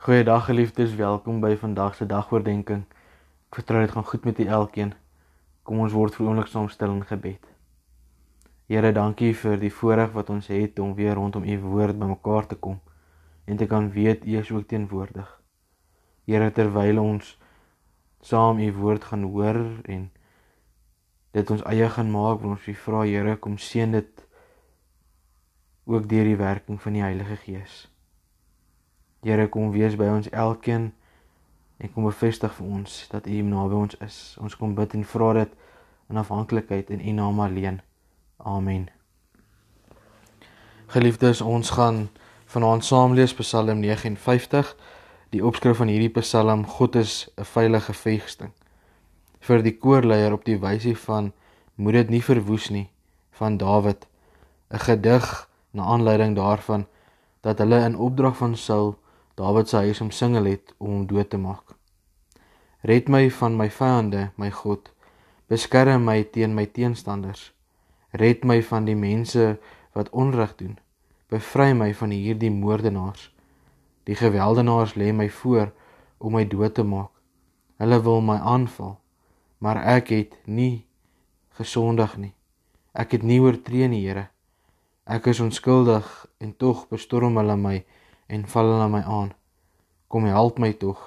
Goeiedag geliefdes, welkom by vandag se dagoordenkings. Ek vertrou dit gaan goed met julle elkeen. Kom ons word vir oomblik saam stil in gebed. Here, dankie vir die voorreg wat ons het om weer rondom u woord bymekaar te kom en te kan weet u is ook teenwoordig. Here, terwyl ons saam u woord gaan hoor en dit ons eie gaan maak, wil ons u vra Here, kom seën dit ook deur die werking van die Heilige Gees. Here kom wees by ons elkeen en kom bevestig vir ons dat U naby ons is. Ons kom bid en vra dit in afhanklikheid in U naam alleen. Amen. Geliefdes, ons gaan vanaand saam lees Psalm 59. Die opskrif van hierdie Psalm: God is 'n veilige vesting. Vir die koorleier op die wysie van Moet dit nie verwoes nie van Dawid, 'n gedig na aanleiding daarvan dat hulle in opdrag van Saul Dawid se huis omsingel het om hom dood te maak. Red my van my vyande, my God. Beskerm my teen my teenstanders. Red my van die mense wat onreg doen. Bevry my van hierdie moordenaars. Die geweldenaars lê my voor om my dood te maak. Hulle wil my aanval, maar ek het nie gesondig nie. Ek het nie oortree nie, Here. Ek is onskuldig en tog bestorm hulle my en val hulle my aan. Kom help my tog.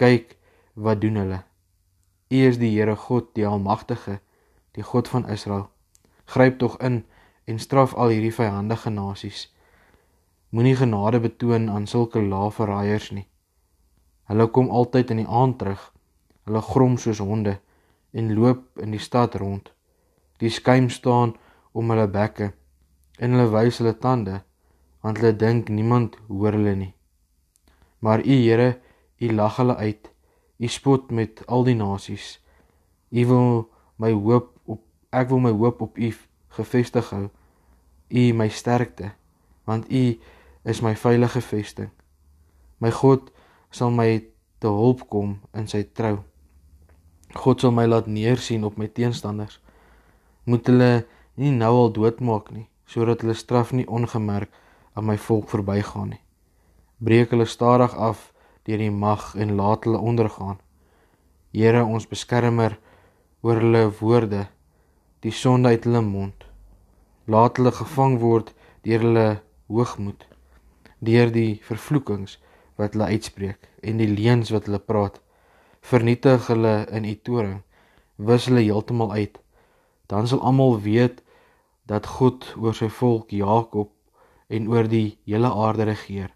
Kyk wat doen hulle. U is die Here God, die Almagtige, die God van Israel. Gryp tog in en straf al hierdie vyandige nasies. Moenie genade betoon aan sulke lae verraaiers nie. Hulle kom altyd in die aand terug. Hulle grom soos honde en loop in die stad rond. Die skuim staan om hulle bekke en hulle wys hulle tande want hulle dink niemand hoor hulle nie. Maar u Here, u lag hulle uit. U spot met al die nasies. U wil my hoop op ek wil my hoop op u gefestig hou. U my sterkte, want u is my veilige vesting. My God sal my te hulp kom in sy trou. God sal my laat neersien op my teenstanders. Moet hulle nie nou al doodmaak nie, sodat hulle straf nie ongemerk aan my volk verbygaan nie. Breek hulle stadig af deur die mag en laat hulle ondergaan. Here ons beskermer oor hulle woorde, die sonde uit hulle mond. Laat hulle gevang word deur hulle hoogmoed, deur die vervloekings wat hulle uitspreek en die leuns wat hulle praat. Vernietig hulle in u toring, wis hulle heeltemal uit. Dan sal almal weet dat God oor sy volk Jakob en oor die hele aarde regeer.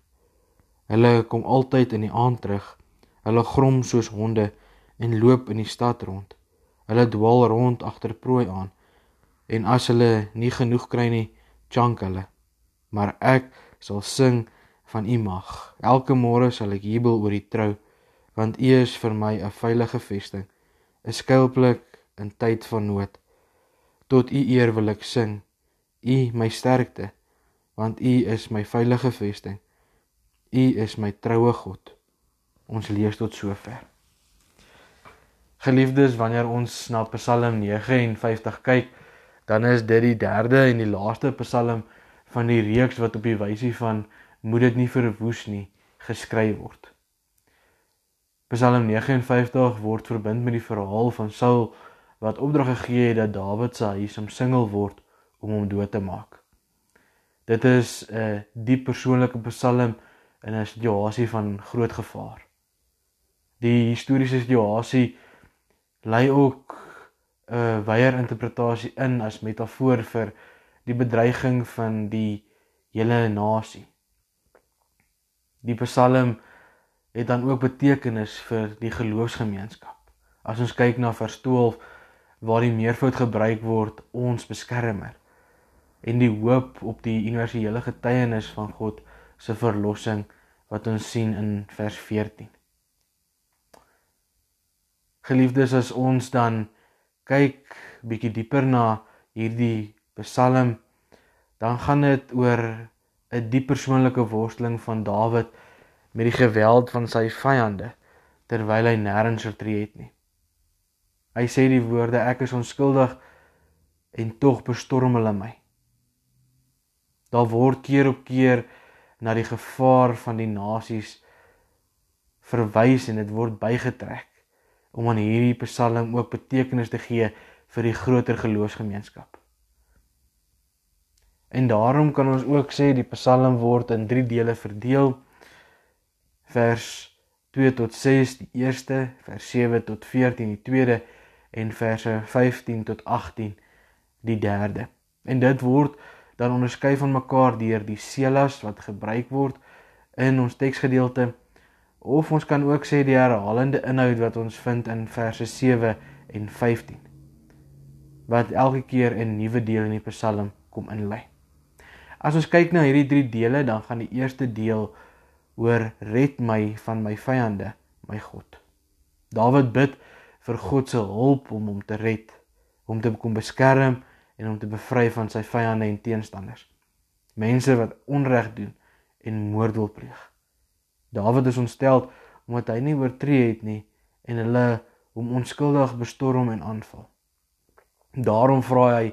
Hulle kom altyd in die aand terug. Hulle grom soos honde en loop in die stad rond. Hulle dwaal rond agter prooi aan. En as hulle nie genoeg kry nie, chunk hulle. Maar ek sal sing van u mag. Elke môre sal ek jubel oor u trou, want u is vir my 'n veilige vesting, 'n skuilplek in tyd van nood. Tot u eer wil ek sing, u my sterkte want U is my veilige vesting. U is my troue God. Ons lees tot sover. Geliefdes, wanneer ons na Psalm 59 kyk, dan is dit die derde en die laaste Psalm van die reeks wat op die wysie van moet dit nie verwoes nie geskryf word. Psalm 59 word verbind met die verhaal van Saul wat opdrag gegee het dat Dawid se huis omsingel word om hom dood te maak. Dit is 'n uh, diep persoonlike psalm in 'n situasie van groot gevaar. Die historiese situasie lei ook 'n uh, wyeer interpretasie in as metafoor vir die bedreiging van die hele nasie. Die psalm het dan ook betekenis vir die geloofsgemeenskap. As ons kyk na vers 12 waar die meervoud gebruik word ons beskermer en die hoop op die universele getuienis van God se verlossing wat ons sien in vers 14. Geliefdes, as ons dan kyk bietjie dieper na hierdie Psalm, dan gaan dit oor 'n diep persoonlike worsteling van Dawid met die geweld van sy vyande terwyl hy nêrens vertree het nie. Hy sê die woorde ek is onskuldig en tog bestorm hulle my. Daar word keer op keer na die gevaar van die nasies verwys en dit word bygetrek om aan hierdie Psalm ook betekenis te gee vir die groter geloofsgemeenskap. En daarom kan ons ook sê die Psalm word in 3 dele verdeel. Vers 2 tot 6 die eerste, vers 7 tot 14 die tweede en verse 15 tot 18 die derde. En dit word dan onderskei van mekaar deur die selas wat gebruik word in ons teksgedeelte of ons kan ook sê die herhalende inhoud wat ons vind in verse 7 en 15 wat elke keer 'n nuwe deel in die Psalm kom inlei. As ons kyk na hierdie drie dele, dan gaan die eerste deel oor red my van my vyande, my God. Dawid bid vir God se hulp om hom te red, om te kom beskerm en om te bevry van sy vyande en teenstanders. Mense wat onreg doen en moord wil pleeg. Dawid is ontstel omdat hy nie oortree het nie en hulle hom onskuldig bestorm en aanval. Daarom vra hy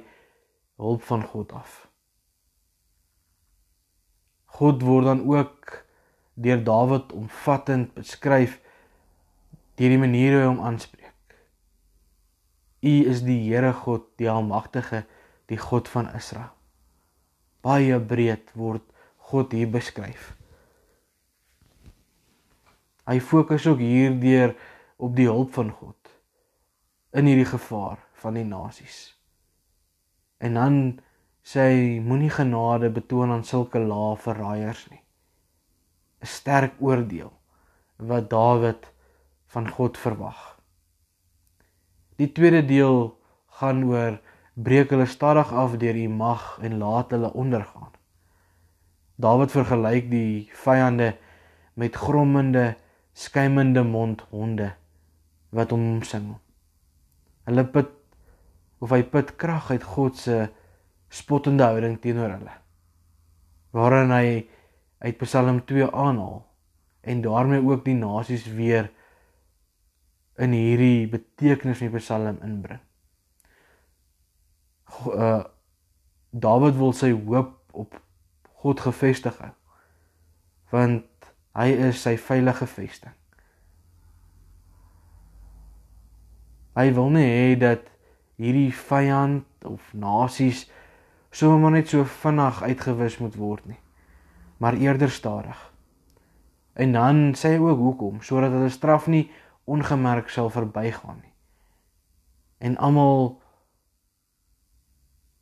hulp van God af. God word dan ook deur Dawid omvattend beskryf deur die manier hoe hom aanspreek. U is die Here God, die Almagtige, die God van Israel. Baie breed word God hier beskryf. Hy fokus ook hierdeur op die hulp van God in hierdie gevaar van die nasies. En dan sê hy moenie genade betoon aan sulke lae verraaiers nie. 'n Sterk oordeel wat Dawid van God verwag. Die tweede deel gaan oor breek hulle stadig af deur u mag en laat hulle ondergaan. Dawid vergelyk die vyande met grommende, skuimende mondhonde wat hom omsing. Hulle put of hy put krag uit God se spottende houding teenoor hulle. Waarin hy uit Psalm 2 aanhaal en daarmee ook die nasies weer in hierdie betekenis van die Psalm inbring uh Dawid wil sy hoop op God gefestig hou. Want hy is sy veilige vesting. Hy wil nie hê dat hierdie vyand of nasies sommer net so vinnig uitgewis moet word nie, maar eerder stadig. En dan sê hy ook hoekom, sodat hulle straf nie ongemerk sal verbygaan nie. En almal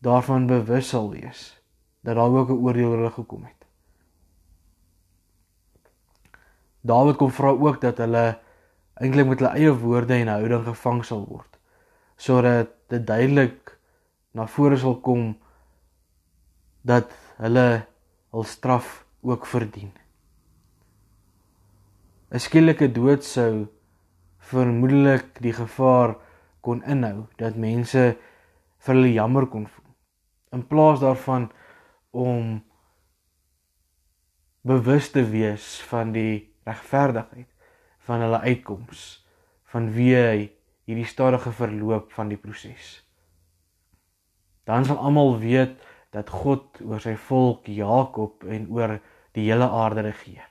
daarvan bewus sal wees dat daar ook 'n oordeel oor hulle gekom het. Dawid kom vra ook dat hulle eintlik met hulle eie woorde en houding gevang sal word sodat dit duidelik na vore sal kom dat hulle hul straf ook verdien. 'n Skielike dood sou vermoedelik die gevaar kon inhou dat mense vir hulle jammer kon voel. In plaas daarvan om bewus te wees van die regverdigheid van hulle uitkoms van wie hy hierdie stadige verloop van die proses dan sal almal weet dat God oor sy volk Jakob en oor die hele aarde regeer.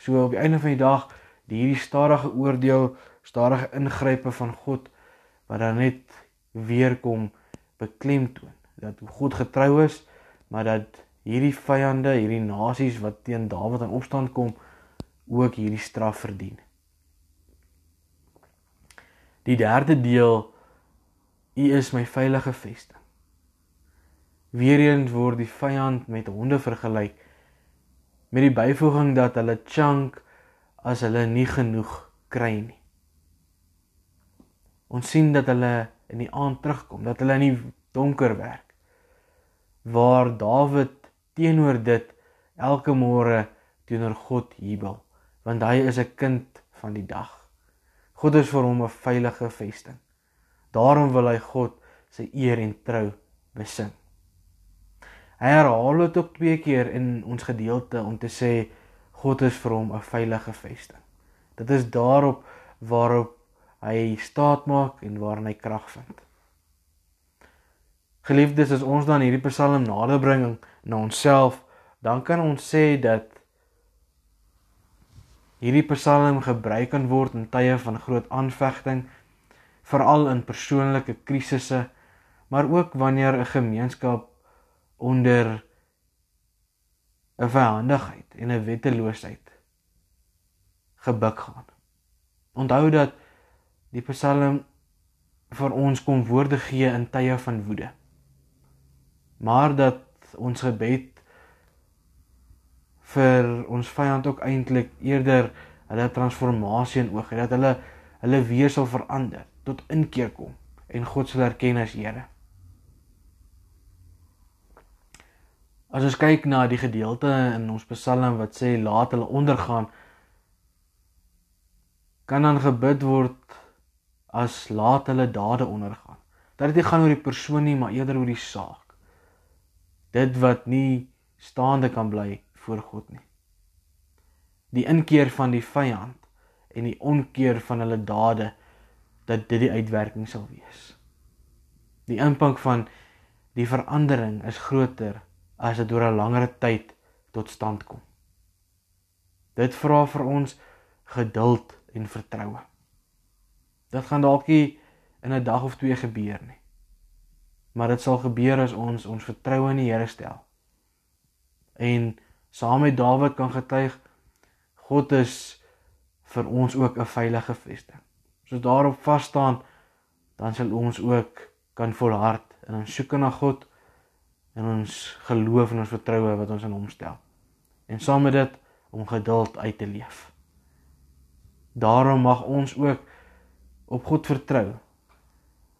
So op die einde van die dag die hierdie stadige oordeel stadige ingrype van God wat dan net weer kom beklemtoon dat God getrou is, maar dat hierdie vyande, hierdie nasies wat teen Dawid in opstand kom, ook hierdie straf verdien. Die derde deel U is my veilige vesting. Weereens word die vyand met honde vergelyk met die byvoeging dat hulle chunk as hulle nie genoeg kry nie. Ons sien dat hulle in die aand terugkom, dat hulle in die donker werk. Waar Dawid teenoor dit elke môre teenoor God jubel, want hy is 'n kind van die dag. God is vir hom 'n veilige vesting. Daarom wil hy God se eer en trou besing. Hy herhaal dit ook twee keer in ons gedeelte om te sê God is vir hom 'n veilige vesting. Dit is daarop waarop hy staat maak en waarin hy krag vind. Geliefdes, as ons dan hierdie Psalm nader bring na onsself, dan kan ons sê dat hierdie Psalm gebruik kan word in tye van groot aanvegting, veral in persoonlike krisisse, maar ook wanneer 'n gemeenskap onder 'n verhandigheid en 'n wetteloosheid gebuk gaan. Onthou dat die Psalm vir ons kom woorde gee in tye van woede. Maar dat ons gebed vir ons vyand ook eintlik eerder hulle transformasie in oog het dat hulle hulle weer sal verander tot inkeer kom en God sal erken as Here. As ons kyk na die gedeelte in ons Psalm wat sê laat hulle ondergaan kan dan gebid word as laat hulle dade ondergaan. Dat dit nie gaan oor die persoon nie, maar eerder oor die saak. Dit wat nie staande kan bly voor God nie. Die inkeer van die vyand en die onkeer van hulle dade dat dit die uitwerking sal wees. Die impak van die verandering is groter as dit oor 'n langer tyd tot stand kom. Dit vra vir ons geduld en vertroue. Dit gaan dalk nie in 'n dag of twee gebeur nie. Maar dit sal gebeur as ons ons vertroue in die Here stel. En saam met Dawid kan getuig God is vir ons ook 'n veilige vesting. As ons daarop vas staan, dan sal ons ook kan volhard in ons soeke na God en ons geloof en ons vertroue wat ons in hom stel. En saam met dit om geduld uit te leef. Daarom mag ons ook op God vertrou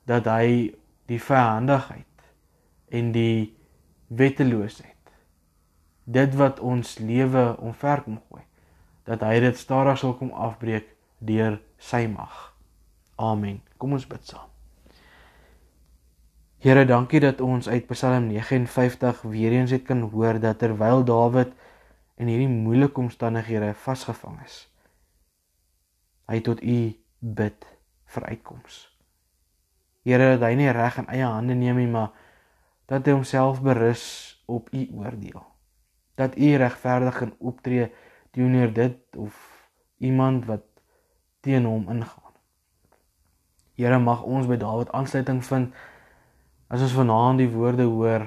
dat hy die verhandigheid en die wetteloosheid dit wat ons lewe omver kom gooi dat hy dit stadig sal kom afbreek deur sy mag. Amen. Kom ons bid saam. Here, dankie dat ons uit Psalm 59 weer eens het kan hoor dat terwyl Dawid in hierdie moeilike omstandighede vasgevang is, hy tot U bid vir uitkoms. Here, dat hy nie reg in eie hande neem nie, maar dat hy homself berus op U oordeel. Dat U regverdig en optree teenoor dit of iemand wat teen hom ingaan. Here, mag ons by Dawid aansluiting vind As ons vanaand die woorde hoor,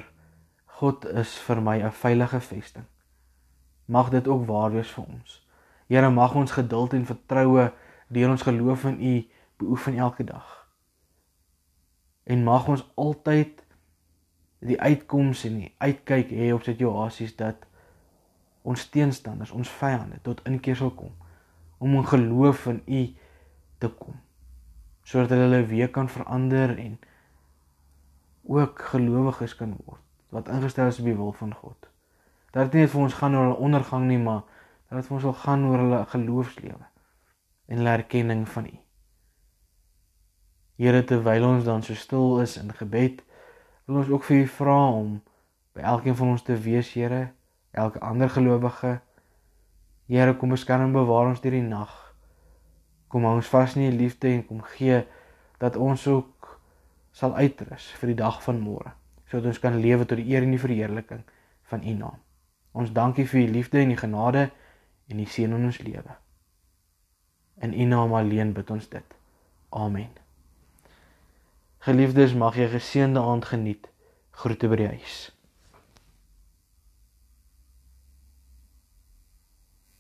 God is vir my 'n veilige vesting. Mag dit ook waar wees vir ons. Here, mag ons geduld en vertroue deur ons geloof in U beoefen elke dag. En mag ons altyd die uitkoms en die uitkyk hê op situasies dat ons teenstanders, ons vyande tot inkeer sal kom om in geloof in U te kom sodat hulle weer kan verander en ook gelowiges kan word wat ingestel is op die wil van God. Dat dit nie vir ons gaan oor hulle ondergang nie, maar dat dit vir ons wil gaan oor hulle geloofslewe en hulle erkenning van U. Here terwyl ons dan so stil is in gebed, wil ons ook vir U vra om by elkeen van ons te wees, Here, elke ander gelowige. Here, kom beskerm en bewaar ons deur die nag. Kom hou ons vas in U liefde en kom gee dat ons ook sal uitrus vir die dag van môre sodat ons kan lewe tot die eer en die verheerliking van U naam. Ons dankie vir U liefde en U genade en U seën in ons lewe. In U naam alleen bid ons dit. Amen. Geliefdes, mag jy geseënde aand geniet. Groete by die huis.